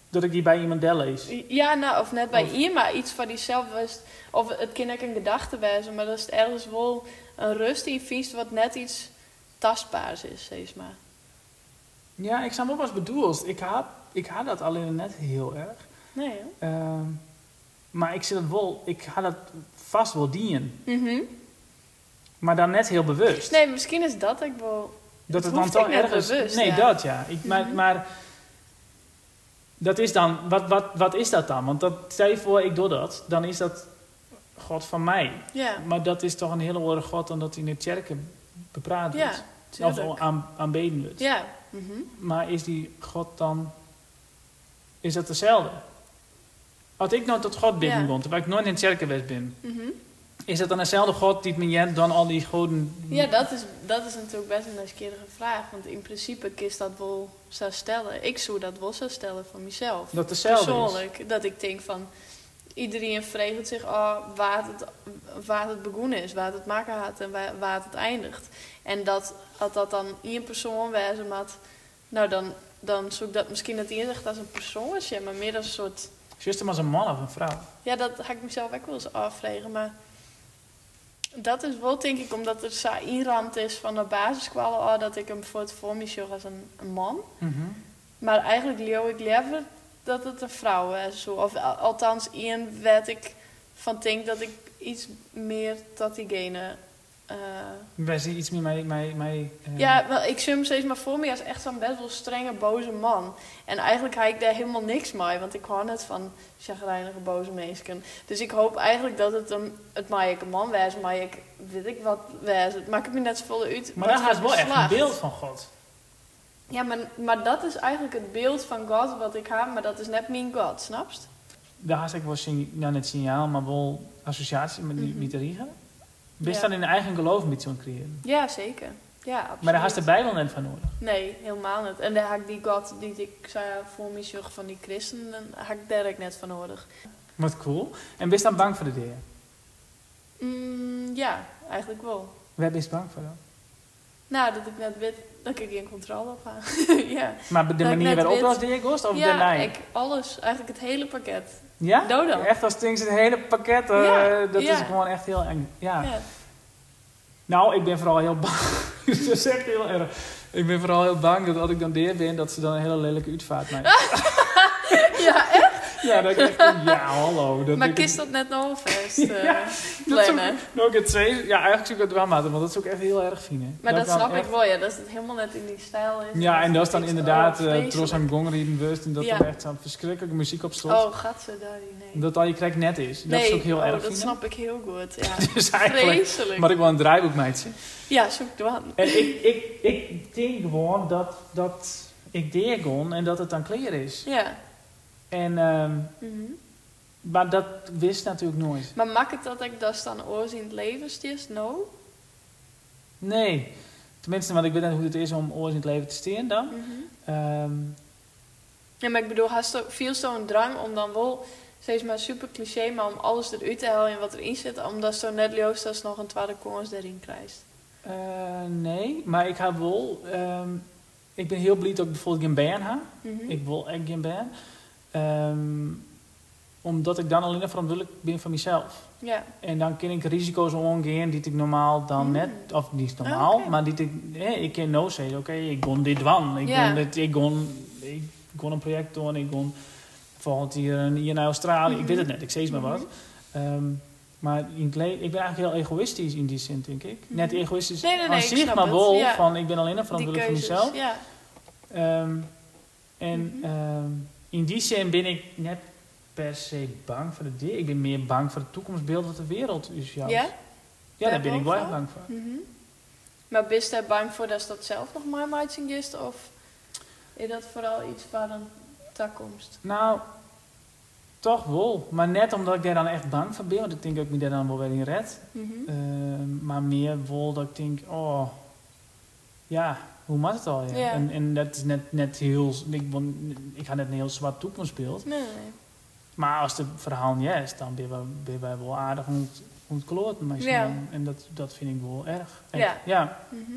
dat ik die bij iemand lees. Ja, nou, of net bij Of- iemand, iets van diezelf was. Of het kan ook een gedachte wezen, maar dat is ergens wel een rust die je viest wat net iets tastbaars is, zeg maar. Ja, ik snap wel wat je bedoelt. Ik haat, ik haat dat alleen net heel erg. Nee? Ehm, maar ik zit het wel, ik ga dat vast wel dienen. Mhm. Maar dan net heel bewust. Nee, misschien is dat ik wel. dat het het dan toch ook ergens. bewust, nee, ja. dat ja. Ik, maar, Mhm. maar dat is dan, wat, wat, wat is dat dan? Want dat, stel je voor, ik doe dat, dan is dat God van mij. Ja, Maar dat is toch een hele andere God dan dat in de kerken bepraat ja, wordt. tuurlijk. Of aan, aanbeden wordt. Ja. mhm. Maar is die God dan... Is dat dezelfde? Als ik nou tot God bidden Ja. terwijl ik nooit in de kerk geweest ben... mhm. Is dat dan dezelfde God die jent dan al die goden... Ja, dat is, dat is natuurlijk best een nieuwsgierige vraag. Want in principe kist dat wel zo stellen. Ik zou dat wel zo stellen van mezelf. Dat dezelfde is. Persoonlijk. Dat ik denk van... Iedereen vreegt zich oh, waar, het, waar het begonnen is. Waar het maken had en waar, waar het eindigt. En dat, als dat dan één persoon had... Nou, dan, dan zou ik dat misschien het inzicht als een persoonsje. Maar meer als een soort... Juist hem als een man of een vrouw. Ja, dat ga ik mezelf ook wel eens afvregen. Maar dat is wel, denk ik, omdat er zo inramd is van de basiskwallen... Oh, dat ik hem bijvoorbeeld voor me als een, een man. Mhm. Maar eigenlijk leeuw ik liever dat het een vrouw is. Zo. Of al- althans, één weet ik van denk dat ik iets meer tot diegene... eh Wij zien iets meer mij... mij, mij eh, ja, wel, ik zie hem steeds maar voor me als echt zo'n best wel strenge, boze man. En eigenlijk heb ik daar helemaal niks mee, want ik hou net van chagrijnige, boze mensen. Dus ik hoop eigenlijk dat het een, het mij een man wees, maar ik weet ik wat wees. Het maakt me net zoveel uit. Maar daar gaat wel echt een beeld van God. Ja, maar, maar dat is eigenlijk het beeld van God wat ik heb, maar dat is net mijn God, snapst? Daar had ik wel nou, net signaal, maar wel associatie met de riegen. Ja. dan in de eigen geloof een beetje het creëren. Ja, zeker. Ja, absoluut. Maar daar had de Bijbel net van nodig. Nee, helemaal niet. En daar ik die God die ik zei voor me zag van die christenen, heb ik daar ook net van nodig. Wat cool. En best dan bang voor de dingen? Mm, ja, eigenlijk wel. Waar ben je bang voor dan? Nou, dat ik net weet dat ik geen controle op ga. ja, Maar de Dat ik manier waarop weet- als dingen kost? Of ja daarna? ik, alles. Eigenlijk het hele pakket. Ja? Doe dan. Echt als things het hele pakket, Ja, dat ja. is gewoon echt heel eng. Ja. Ja. Nou, ik ben vooral heel bang. dat is echt heel erg. Ik ben vooral heel bang dat als ik dan deer ben, dat ze dan een hele lelijke uitvaart maken. ja, echt? Ja, dat ik echt denk, ja, hallo. Dat Maar kist dat net nog vast uh, Ja, plannen? Nou, ik het twee, ja, eigenlijk zou ik het wel maken, want dat is ook echt heel erg fijn. Maar dat snap echt- ik wel, ja. Dat het helemaal net in die stijl is. Ja, en dat is dan inderdaad uh. Tros aan Gongrieden bewust en dat Ja. er echt zo'n verschrikkelijke muziek op stond. Oh, gaat ze daar nee. Dat al je krijgt net is. Dat nee, is ook heel oh, erg dat snap ik heel goed. Ja. Dus Vreselijk. maar ik wil een draaiboek meidje. Ja, zoek het aan. En ik, ik, ik denk gewoon dat, dat ik deer gon en dat het dan clear is. Ja. En, ehm, Mhm. maar dat wist natuurlijk nooit. Maar maakt het dat ik dat dan oors in het leven stiers? No? Nee. Tenminste, want ik weet net hoe het is om ooit in het leven te staan dan. Mhm. Ehm, Ja, maar ik bedoel, veel zo'n drang om dan wel, steeds maar super cliché, maar om alles eruit te halen en wat erin zit, omdat zo net als nog een tweede kans erin krijgt. eh, nee, maar ik heb wel... ehm, ik ben heel blij dat ik bijvoorbeeld geen band heb. Ik wil echt geen band. Ehm, omdat ik dan alleen verantwoordelijk ben voor mezelf. Ja, En dan kan ik risico's omgaan die ik normaal dan Mm. net, of niet normaal, Ah, oké. maar die ik, eh, ik kan no zeggen, oké, ik gon dit wan, ik Ja. dit, ik gon, ik een project doen, ik gon volgend jaar hier naar Australië, ik weet het net, ik zeg maar wat. Mhm. Ehm, maar in ik ben eigenlijk heel egoïstisch in die zin, denk ik. Mhm. Net egoïstisch Nee, nee, nee, aan zich, maar wel ja. van, ik ben alleen verantwoordelijk voor mezelf. Ja. Ehm, en Mhm. In die zin ben ik net per se bang voor de dingen. Ik ben meer bang voor het toekomstbeeld wat de wereld is. Ja? Ja, ja daar ben ik wel bang voor. Mhm. Maar bist je bang voor dat ze dat zelf nog maar maakt zien gist, of is dat vooral iets van een toekomst? Nou, toch wel. Maar net omdat ik daar dan echt bang voor ben. Want ik denk dat ik me daar dan wel weer in red. Mhm. Ehm, maar meer wel dat ik denk, oh, ja, hoe mag het al? Ja? En, en dat is net, net heel, ik, ik ga net een heel zwart toekomstbeeld. Nee. Maar als de verhaal ja is, dan ben je, wel- ben je wel aardig hoe het, hoe het Ja. En dat, dat vind ik wel erg. Ja. ja. Mhm.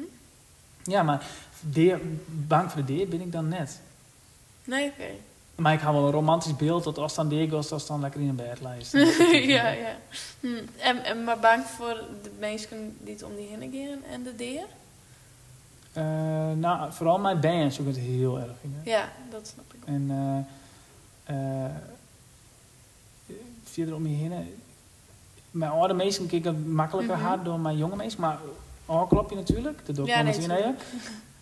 Ja, maar deer, bang voor de deer ben ik dan net. Nee, oké. Maar ik hou wel een romantisch beeld dat als dan deer als dan lekker in een bed lijst. ja, ja. Hm. En, en maar bang voor de mensen die het om die heen gaan en de deer? Eh, nou, vooral mijn band zou ik het heel erg vinden. Ja, dat snap ik. En eh verder om je heen. Mijn oude mensen kijken makkelijker Mhm. hard dan mijn jonge mensen. Maar ook klopt je natuurlijk. Dat doe ik Ja, nee.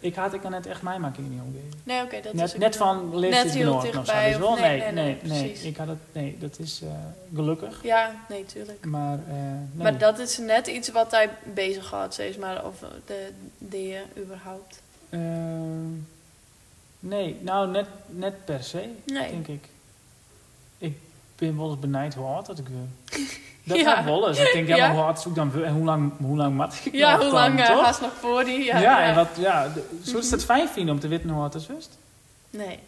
Ik had ik dan net echt mijn making niet omgeven. Nee, oké, dat is Net, ook net van leeftijd Net heel dichtbij Dus wel, nee, nee, nee, nee, nee. Ik had het, nee, dat is eh, gelukkig. Ja, nee, tuurlijk. Maar, eh, nee. Maar dat is net iets wat hij bezig had, zeg maar, of de deer überhaupt. Eh, nee, nou net, net per se, Nee. denk ik. Ben wel eens benijd hoe oud dat ik wil. Dat Ja. ga ik wel eens. Ik denk, ja, maar hoe oud zoek dan en hoe lang, hoe lang mat ik Ja, hoe dan, lang uh, toch? haast nog voor die? Ja, en wat, ja, de- zou Mhm. je het fijn vinden om te weten hoe oud het is? Nee,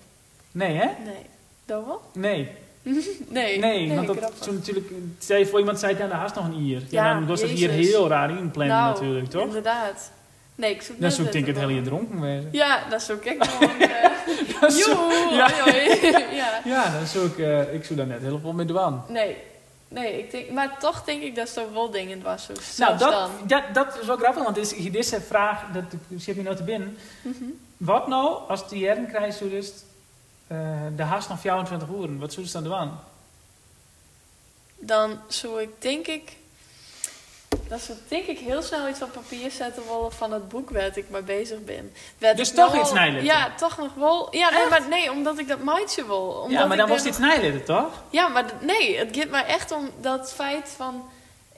Nee, hè? nee. Dat wel? Nee. Nee. Nee, want dat zo natuurlijk, je voor iemand zei, ja, daar haast nog een ier. Ja, dan was dat hier heel raar inplannen Nou, natuurlijk, toch? Inderdaad. Nee, ik zoek Dan ik denk ik het hele dronken wezen. Ja, dat zoek ik gewoon. eh Dat Joe, ja. ja. Ja, dan zou ik, eh, ik zou daar net heel veel mee doen. Nee. Nee, ik denk, maar toch denk ik dat er wel dingen was. Nou, dat, dan. dat, dat is wel grappig, want dit is, deze vraag, dat zit me nou te binnen. Mhm. Wat nou als die jaren krijgt, zo dus, eh, de haast nog 24 uur, wat zou ze dan doen? Dan zou ik denk ik... Dat zou denk ik heel snel iets op papier zetten willen van het boek waar ik mee bezig ben. Werd Dus toch wel- iets nijletten? Ja, toch nog wel. Ja, nee, maar nee, omdat ik dat meidje wil. Omdat Ja, maar dan was dit snijlitten, toch? Ja, maar nee, het gaat mij echt om dat feit van...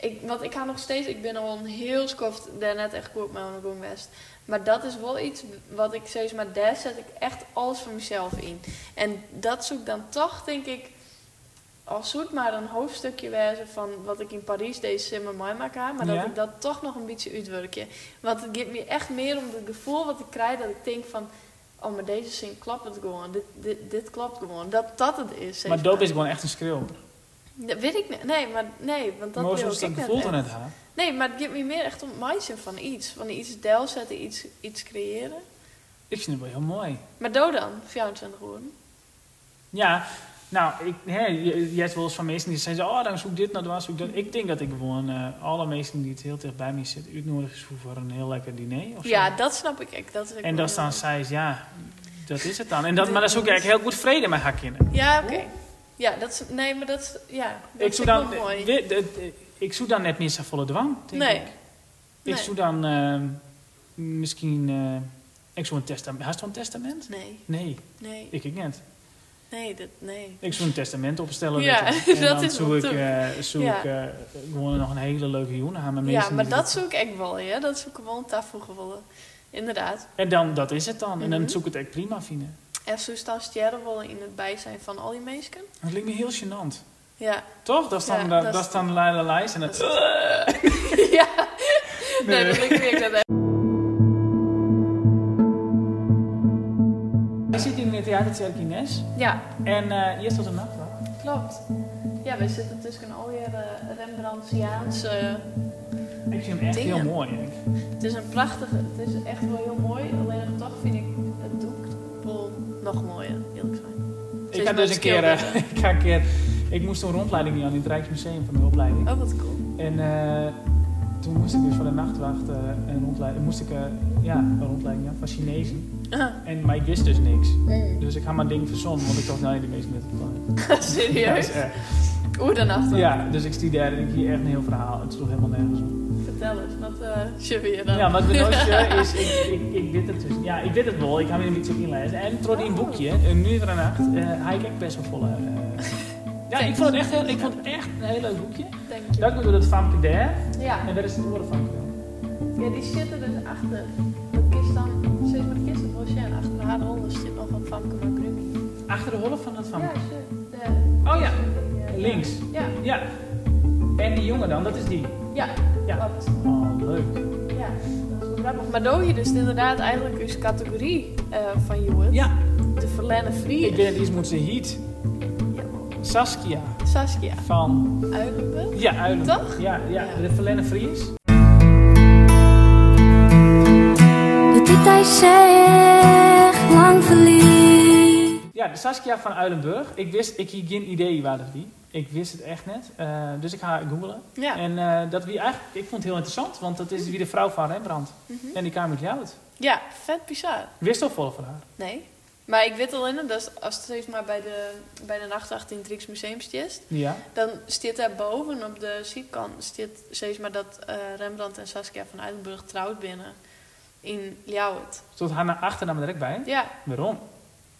Ik, want ik ga nog steeds... Ik ben al een heel skoft daarnet echt goed met mijn Groen West. Maar dat is wel iets wat ik steeds... Maar daar zet ik echt alles voor mezelf in. En dat zoek dan toch, denk ik... Als zoet maar een hoofdstukje wezen van wat ik in Parijs deze zomer meemaak heb. Maar dat Ja. ik dat toch nog een beetje uitwerkje. Want het geeft me echt meer om het gevoel wat ik krijg. Dat ik denk van... Oh, maar deze zin klopt het gewoon. Dit, dit, dit klopt gewoon. Dat dat het is. Maar doop is gewoon echt een schreeuw. dat weet ik niet. Nee, maar nee, want dat maar wil ik dat net gevoel dan echt. net haar. Nee, maar het geeft me meer echt om mindset van iets. Van iets deel zetten, iets, iets creëren. Ik vind het wel heel mooi. Maar doe dan, 24 uur. Ja, nou, ik, hè, je, je hebt wel eens van mensen die zeggen, oh, dan zoek dit, nou, dan zoek dat. Ik denk dat ik gewoon eh, alle mensen die het heel dicht bij me zitten uitnodig is voor een heel lekker diner. Of zo. Ja, dat snap ik echt. Dat En dat dan ze, ja, dat is het dan. En dat, maar dan zoek ik eigenlijk heel goed vrede met haar kinderen. Ja, oké. Ja, dat is... Nee, maar dat is... Ja, dat Ik zoek dan, mooi. de- ik zoek dan net meer zo volle dwang, denk Nee. ik. Ik Nee. zoek dan eh, misschien, eh, ik zoek een testament. Je een testament? Nee, Nee, nee, ik, ik niet. Nee, dat, nee. Ik zou een testament opstellen. Ja, en dat dan is zoek ik, toe. eh, zoek Ja. ik eh, gewoon nog een hele leuke jongen aan mijn Ja, maar dat zoek ik echt wel, ja. Dat zoek ik wel een tafel. Inderdaad. En dan, dat is het dan. En dan Mhm. zoek ik het echt prima vinden. En zo staan sterren in het bijzijn van al die mensen. Dat lijkt me heel gênant. Ja. Toch? Dat is dan, Ja, dat, dat dat is- is dan Leila Lijs en het... ja. Nee, dat lijkt me echt in het Cerkines. Ja, En eh hier staat een nachtwacht. klopt. Ja, we zitten tussen al die uh, Rembrandtiaanse... Ik vind hem echt Dingen. heel mooi. eigenlijk. Het is een prachtige... Het is echt wel heel mooi. Alleen toch vind ik het doek wel nog mooier, eerlijk zijn. Ik had met dus een keer, eh, ik, ga een keer... Ik moest een rondleiding doen aan het Rijksmuseum van de opleiding. Oh, wat cool. En toen moest ik dus van de nachtwacht een rondleiding... Moest ik, ja, een rondleiding ja, van Chinezen. En, maar ik wist dus niks. Mm. Dus ik had mijn ding verzonnen, want ik dacht, nee, de meeste met het plan. Serieus? Ja, Oeh, de nacht. ja, dus ik studeerde en ik hier echt een heel verhaal. Het sloeg helemaal nergens op. Vertel eens, wat uh, je dan? Ja, wat mijn nootje is, ik, ik, ik weet het dus. Ja, ik weet het wel. Ik ga weer een beetje inlezen. En door die boekje, een uur en een nacht, eh had ik echt best wel volle... eh, ja, ik vond, het echt heel, ik vond het echt een heel leuk boekje. Denk je. Doe dat Famke daar. Ja. En daar is het woorden van. ja, die zitten dus achter. Haar handen zit nog een Famke. Achter de holf van dat Ja, Famke. shit. De- Oh ja, die, links. Ja, Ja. En die jongen dan, dat is die. ja, Ja. klopt. Oh, leuk. Ja, dat is wel grappig. Maar doe je dus inderdaad eigenlijk dus categorie eh, van jongen. Ja, De verlenne vlieg. ik ben iets moet ze heat. Ja, Saskia Saskia. van... Uilenburg? Ja, Uilen. Toch? Ja, ja, Ja. de Verlenne Vries. De tijd hij zegt lang verliefd. Ja, de Saskia van Uilenburg. Ik wist, ik had geen idee waar dat wie. Ik wist het echt net. Eh, dus ik ga googlen. Ja. En eh, dat wie eigenlijk, ik vond het heel interessant, want dat is wie de vrouw van Rembrandt. Mhm. En die kwam uit Ljouwert. Ja, vet bizar. Wist al vol van haar. Nee. Maar ik weet al in dat als het steeds maar bij de, bij de nachtwacht in het Rijksmuseum stiest, Ja. dan staat daar boven op de zijkant staat steeds maar dat eh, Rembrandt en Saskia van Uilenburg trouwd binnen in Ljouwert. Stond haar naar achternaam er direct bij. Ja, Waarom?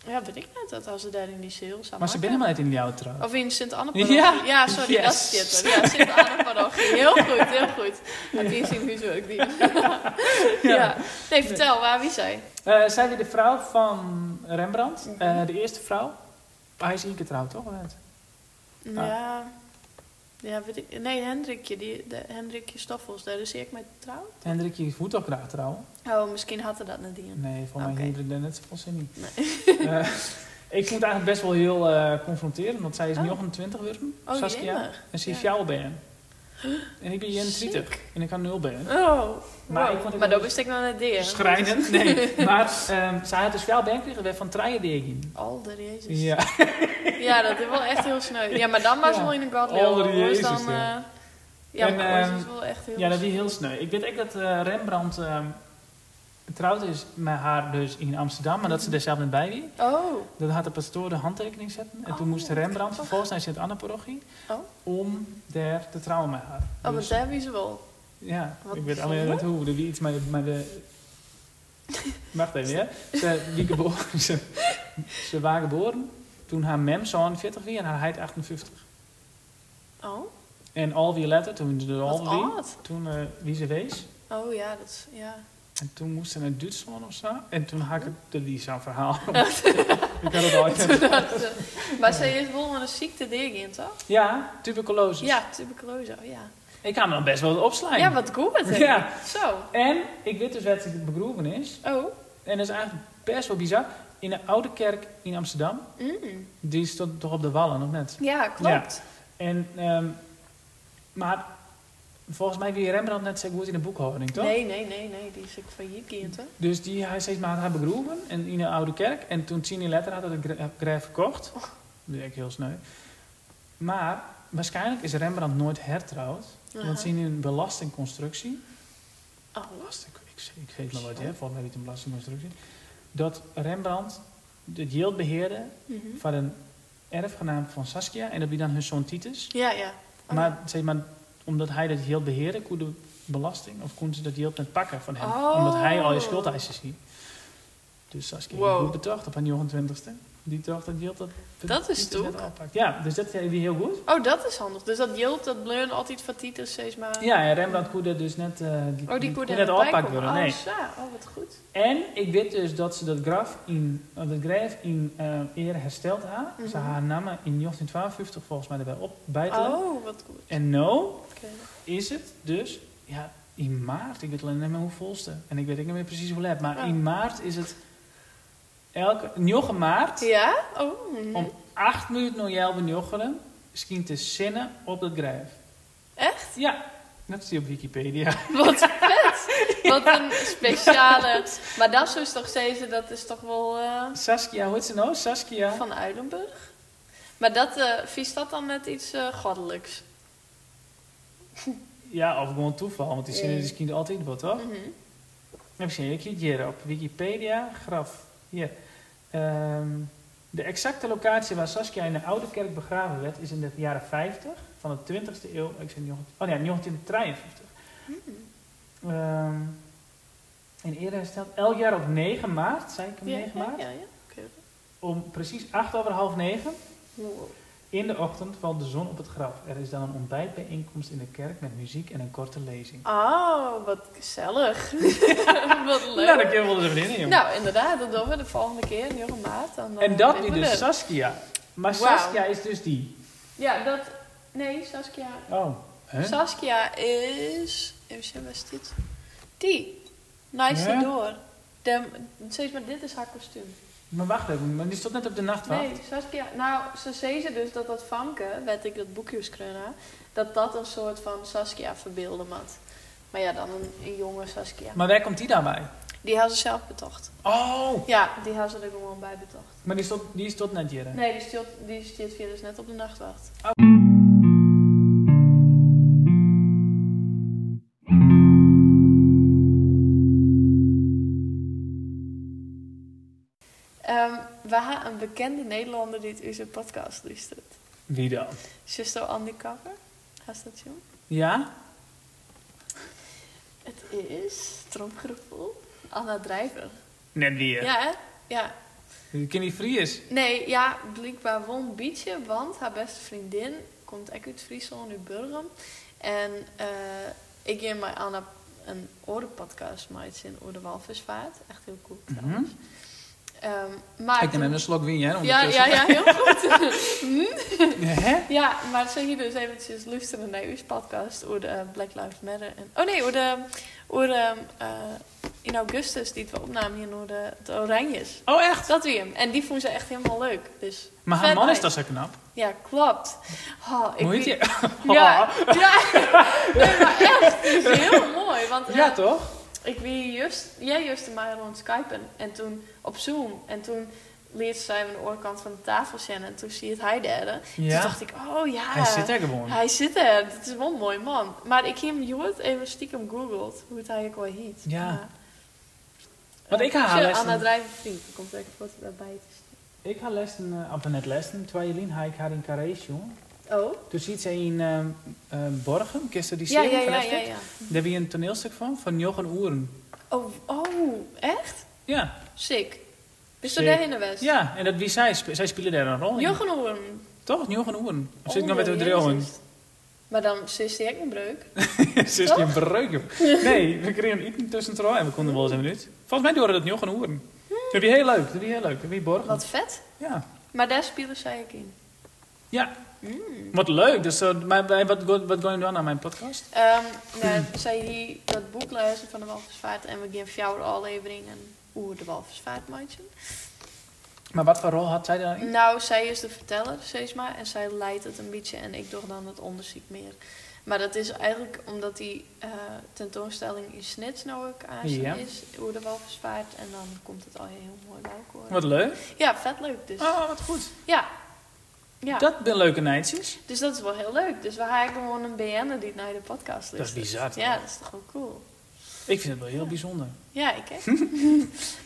ja, weet ik net dat als ze daar in die sale zou Maar ze binnen maar net in Ljouwert trouwens. Of in Sint-Anne-parochie. Ja. Ja. sorry, Yes. dat zit er. Ja, Sint-Anne-parochie. Heel goed, heel goed. Heb je zien hoe ook die? ja. Nee, vertel, waar wie zij? Eh, zij weer de vrouw van Rembrandt. Mhm. Eh, de eerste vrouw. Hij is één keer trouwd, toch? Of niet? Ja. Weet ik. Nee, Hendrikje, die, de, Hendrikje Stoffels, daar is ik mee trouw. Hendrikje moet toch graag trouwen? Oh, misschien had hij dat net in. Nee, voor mij Oké. hier net zoveel zin niet. Eh, ik het eigenlijk best wel heel eh confronterend, want zij is Oh. 29 geworden, Oh, Saskia. jemig. En ze heeft Ja. jou ben. En ik ben 21 en ik kan 0 ben. Oh, Maar maar, ik vond het maar wel dat wist ik nog net deer. Schrijnend, nee. Maar ehm, zij had dus wel ben gekregen weer van Treien Degin. Alder Jezus. Ja. Ja, dat is wel echt heel sneu. Ja, maar dan was Ja. ze wel in een godly Alder Jezus, dan... eh, ja, En, maar ehm, dat is wel echt heel ja, dat is heel sneu. Ik weet ook dat eh, Rembrandt ehm, getrouwd is met haar dus in Amsterdam, maar dat ze er zelf niet bij wie. Oh, Dat had de pastoor de handtekening zetten. En toen Oh, moest Rembrandt vervolgens naar Sint-Anne-parochie Oh. om daar te trouwen met haar. oh Dus- maar daar wie ze wel. Ja, Wat ik weet alleen net hoe. Er wie iets met de... Met de Wacht even, ja. Ze, wie geboren, ze, ze waren geboren toen haar mem zo'n 40 was en haar heid 58. Oh, En al wie later, toen ze er al wie, toen eh, wie ze wees. Oh ja, dat is... Ja. En toen moest ze naar Duitsland of zo. En toen had ik het, is zo'n verhaal. ik had het al maar ze is wel een ziekte ding toch? Ja, tuberculose. Ja, tuberculose, oh ja. Ik ga me dan best wel opslaan. Ja, wat goed. hè? Ja. Zo. En ik weet dus dat ze begroeven is. Oh. En dat is eigenlijk best wel bizar. In de oude kerk in Amsterdam. Mm. Die stond toch op de wallen, of net? Ja, klopt. En, ehm, maar volgens mij wie Rembrandt net zo goed in de boekhouding, toch? Nee, nee, nee, nee. Die is ik failliet kind, hè? Dus die, hij steeds maar haar begroeven en in de oude kerk. En toen tien jaar later had hij de gra- graf verkocht. Oh. Dat is echt heel sneu. Maar waarschijnlijk is Rembrandt nooit hertrouwd. Want ze in een belastingconstructie... Oh. Belasting, ik, ik geef maar wat, hè, volgens mij niet een belastingconstructie. Dat Rembrandt het yield beheerde Mhm. van een erfgenaam van Saskia. En dat wie dan hun zoon Titus. Ja, ja. Oh, Maar, zeg maar omdat hij dat yield beheerde, kon de belasting, of kon ze dat yield net pakken van hem. Oh. Omdat hij al je schuldeisers ziet. Dus Saskia Wow. goed betocht op haar 29ste. Die tocht dat yield dat... Dat is afpakt. Ja, dus dat is weer heel goed. Oh, dat is handig. Dus dat Jilt, dat bleun altijd van Titus steeds maar... Ja, en Rembrandt dat dus net, eh die, Oh, die kon net afpakt komen. worden. Oh, Nee. zo. Oh, wat goed. En ik weet dus dat ze dat graf in, uh, dat graf in uh, eer hersteld had. Ze Mhm. haar namen in 1952 volgens mij erbij op bijtelen. Oh, wat goed. En nou Oké. is het dus, ja, in maart, ik weet alleen niet meer hoe volste. En ik weet ook niet meer precies hoe laat, maar Oh. in maart is het elke 9 maart Ja? Oh. om 8 minuten nog jij jochelen schijnt te zinnen op het graf. Echt? Ja, dat zie je op Wikipedia. Wat vet. Wat een speciale... Maar dat is toch steeds... Dat is toch wel eh, Saskia, hoe heet ze nou? Saskia. van Uilenburg? Maar dat, eh vies dat dan net iets eh, goddelijks? Ja, of gewoon toeval, want die zinnen Ja. die altijd wat, toch? Even zien, ik kijk hier op Wikipedia, graf. Hier. Ehm, de exacte locatie waar Saskia in de oude kerk begraven werd is in de jaren 50 van de 20e eeuw. Ik zeg 19, oh ja, 1953. Mhm. Ehm, en eerder hersteld, elk jaar op 9 maart, zei ik hem Ja, 9 ja, maart, ja, ja. Oké. om precies 8 over half 9 Wow. In de ochtend valt de zon op het graf. Er is dan een ontbijtbijeenkomst in de kerk met muziek en een korte lezing. Oh, wat gezellig. wat leuk. Nou, dat kun je wel eens jongen. Nou, inderdaad, dat doen we de volgende keer, Jong maat. Dan, eh, en dat weten wie we dus. Saskia. Maar. Saskia is dus die. Ja, dat... Nee, Saskia. Oh, hè? Saskia is... Even zien, waar is dit? Die. Nice door. Zeg maar, dit is haar kostuum. Maar wacht even, maar die stond net op de nachtwacht. Nee, Saskia. Nou, ze zei ze dus dat dat Famke, weet ik dat boekjes kunnen, dat dat een soort van Saskia verbeelden had. Maar ja, dan een, een jonge Saskia. Maar waar komt die daarbij? Die had ze zelf betocht. Oh! Ja, die had ze er gewoon bij betocht. Maar die, stond, die tot net hier. hè? Nee, die stilt, die stilt via dus net op de nachtwacht. Ehm, we hebben een bekende Nederlander die het onze podcast luistert. Wie dan? Zuster Undercover. Gaat dat? Ja? Het is, tromgeroepel, Anna Drijver. Net weer. Ja, hè? Ja. Die ken die Fries. Nee, ja, blijkbaar won Bietje, want haar beste vriendin komt echt uit Friesland, uit Burgum. En eh, ik ging met Anna een orenpodcast maken in Oer de Walvisvaart. Echt heel cool trouwens. Ehm, maar Ik neem even een slok wien, hè? ja, ja, ja, heel goed. Hè? ja, maar zeg je dus eventjes luisteren naar uw podcast over de eh, Black Lives Matter. En, oh nee, over de, over de, eh, in augustus die we opnamen hier door de, de Oranjes. Oh, echt? Dat wie hem. En die vond ze echt helemaal leuk. Dus Maar haar man is toch zo knap? Ja, klopt. Oh, ik weet- je? Ja, ja. Nee, maar echt. Het is heel mooi. Want Ja, eh, toch? Ik wie just, jij juist en mij rond Skypen. En toen op Zoom. En toen leerde zij aan de oorkant van de tafel zitten. En toen zie je het hij derde. Ja. Toen dacht ik, oh ja. Hij zit er gewoon. Hij zit er. Het is wel een mooi man. Maar ik heb hem even stiekem googeld. Hoe het eigenlijk wel heet. Ja. Maar, Want eh, ik ga als haar je lessen- Anna Drijver vriend. Komt er echt wat daarbij te staan. Ik ga lessen, uh, of net lessen, terwijl ga ik haar in Carré jongen. Oh? Ziet ze in ehm eh, Borgen, kist die serie ja, van ja, ja, ja. Daar heb je een toneelstuk van, van Jochen Oeren. Oh, oh, echt? Ja. Sick. Is daar in de West? Ja, en dat wie zij, zij spelen daar een rol in. Jochen Hoorn. Toch? Jochen Oeren. Of zit ik nou Oh, met de? Jezus. Maar dan is die ook een breuk. Is die een breuk. Nee, we kregen eten tussen en we konden wel eens een minuut. Volgens mij we dat Jochen Oeren. Dat vind je heel leuk, dat je heel leuk. Dat je Borgen. Wat vet. Ja. Maar daar spelen zij ook in. Ja, Mm. wat leuk. Dus, uh, wat, wat, gaan we doen aan mijn podcast? Nou, zij hier dat boek lezen van de Walvisvaart. En we geven jou afleveringen hoe de Walvisvaart maken. Maar wat voor rol had zij daarin? Nou, zij is de verteller, steeds maar. En zij leidt het een beetje en ik doe dan het onderzoek meer. Maar dat is eigenlijk omdat die eh, tentoonstelling in Snits nou ook aan Ja. is. Hoe de Walvisvaart. En dan komt het al heel mooi bij elkaar. Wat leuk. Ja, vet leuk. Dus Oh, wat goed. ja. Ja. Dat zijn leuke nijtjes. Dus dat is wel heel leuk. Dus we hebben gewoon een BN'er die naar de podcast Dat is luistert. bizar, toch? Ja, dat is toch wel cool. Ik vind het wel heel bijzonder. Ja, ik hè?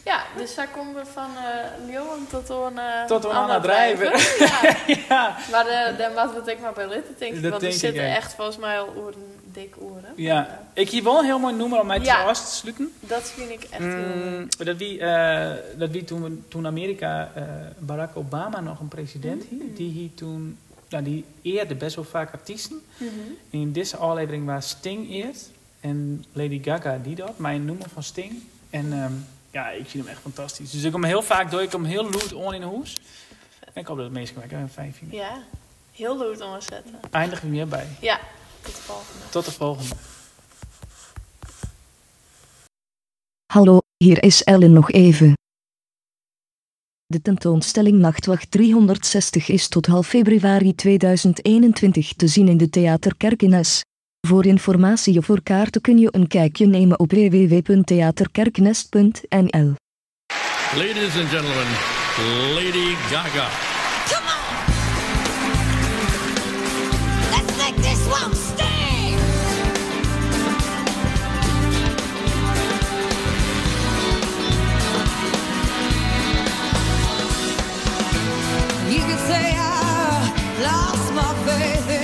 ja, dus daar komen we van eh Leeuwen tot een... eh, Tot een Anna Drijver. ja, ja. maar daar was het ik maar bij litten, denk ik. Want er zitten echt volgens mij al oren, dik oren. ja. Ik hier wel een heel mooi nummer om mij Ja. trouwens te sluiten. Dat vind ik echt heel. Mm, dat wie, eh, dat wie toen, toen Amerika eh, Barack Obama nog een president Mm. die hier toen, ja, die eerde best wel vaak artiesten. Mhm. In deze aflevering was Sting eerd en Lady Gaga die dat, mijn nummer van Sting. En ehm, ja, ik vind hem echt fantastisch. Dus ik kom heel vaak door, ik kom heel lood on in de hoes. En ik hoop dat het meest kan een fijn vinden. Ja, heel om te zetten. Eindigen we hierbij. Ja, tot de volgende. Tot de volgende. Hallo, hier is Ellen nog even. De tentoonstelling Nachtwacht 360 is tot half februari 2021 te zien in de Theater Kerkenes. Voor informatie of voor kaarten kun je een kijkje nemen op www.theaterkerknest.nl. Ladies and gentlemen, Lady Gaga. Could say I lost my faith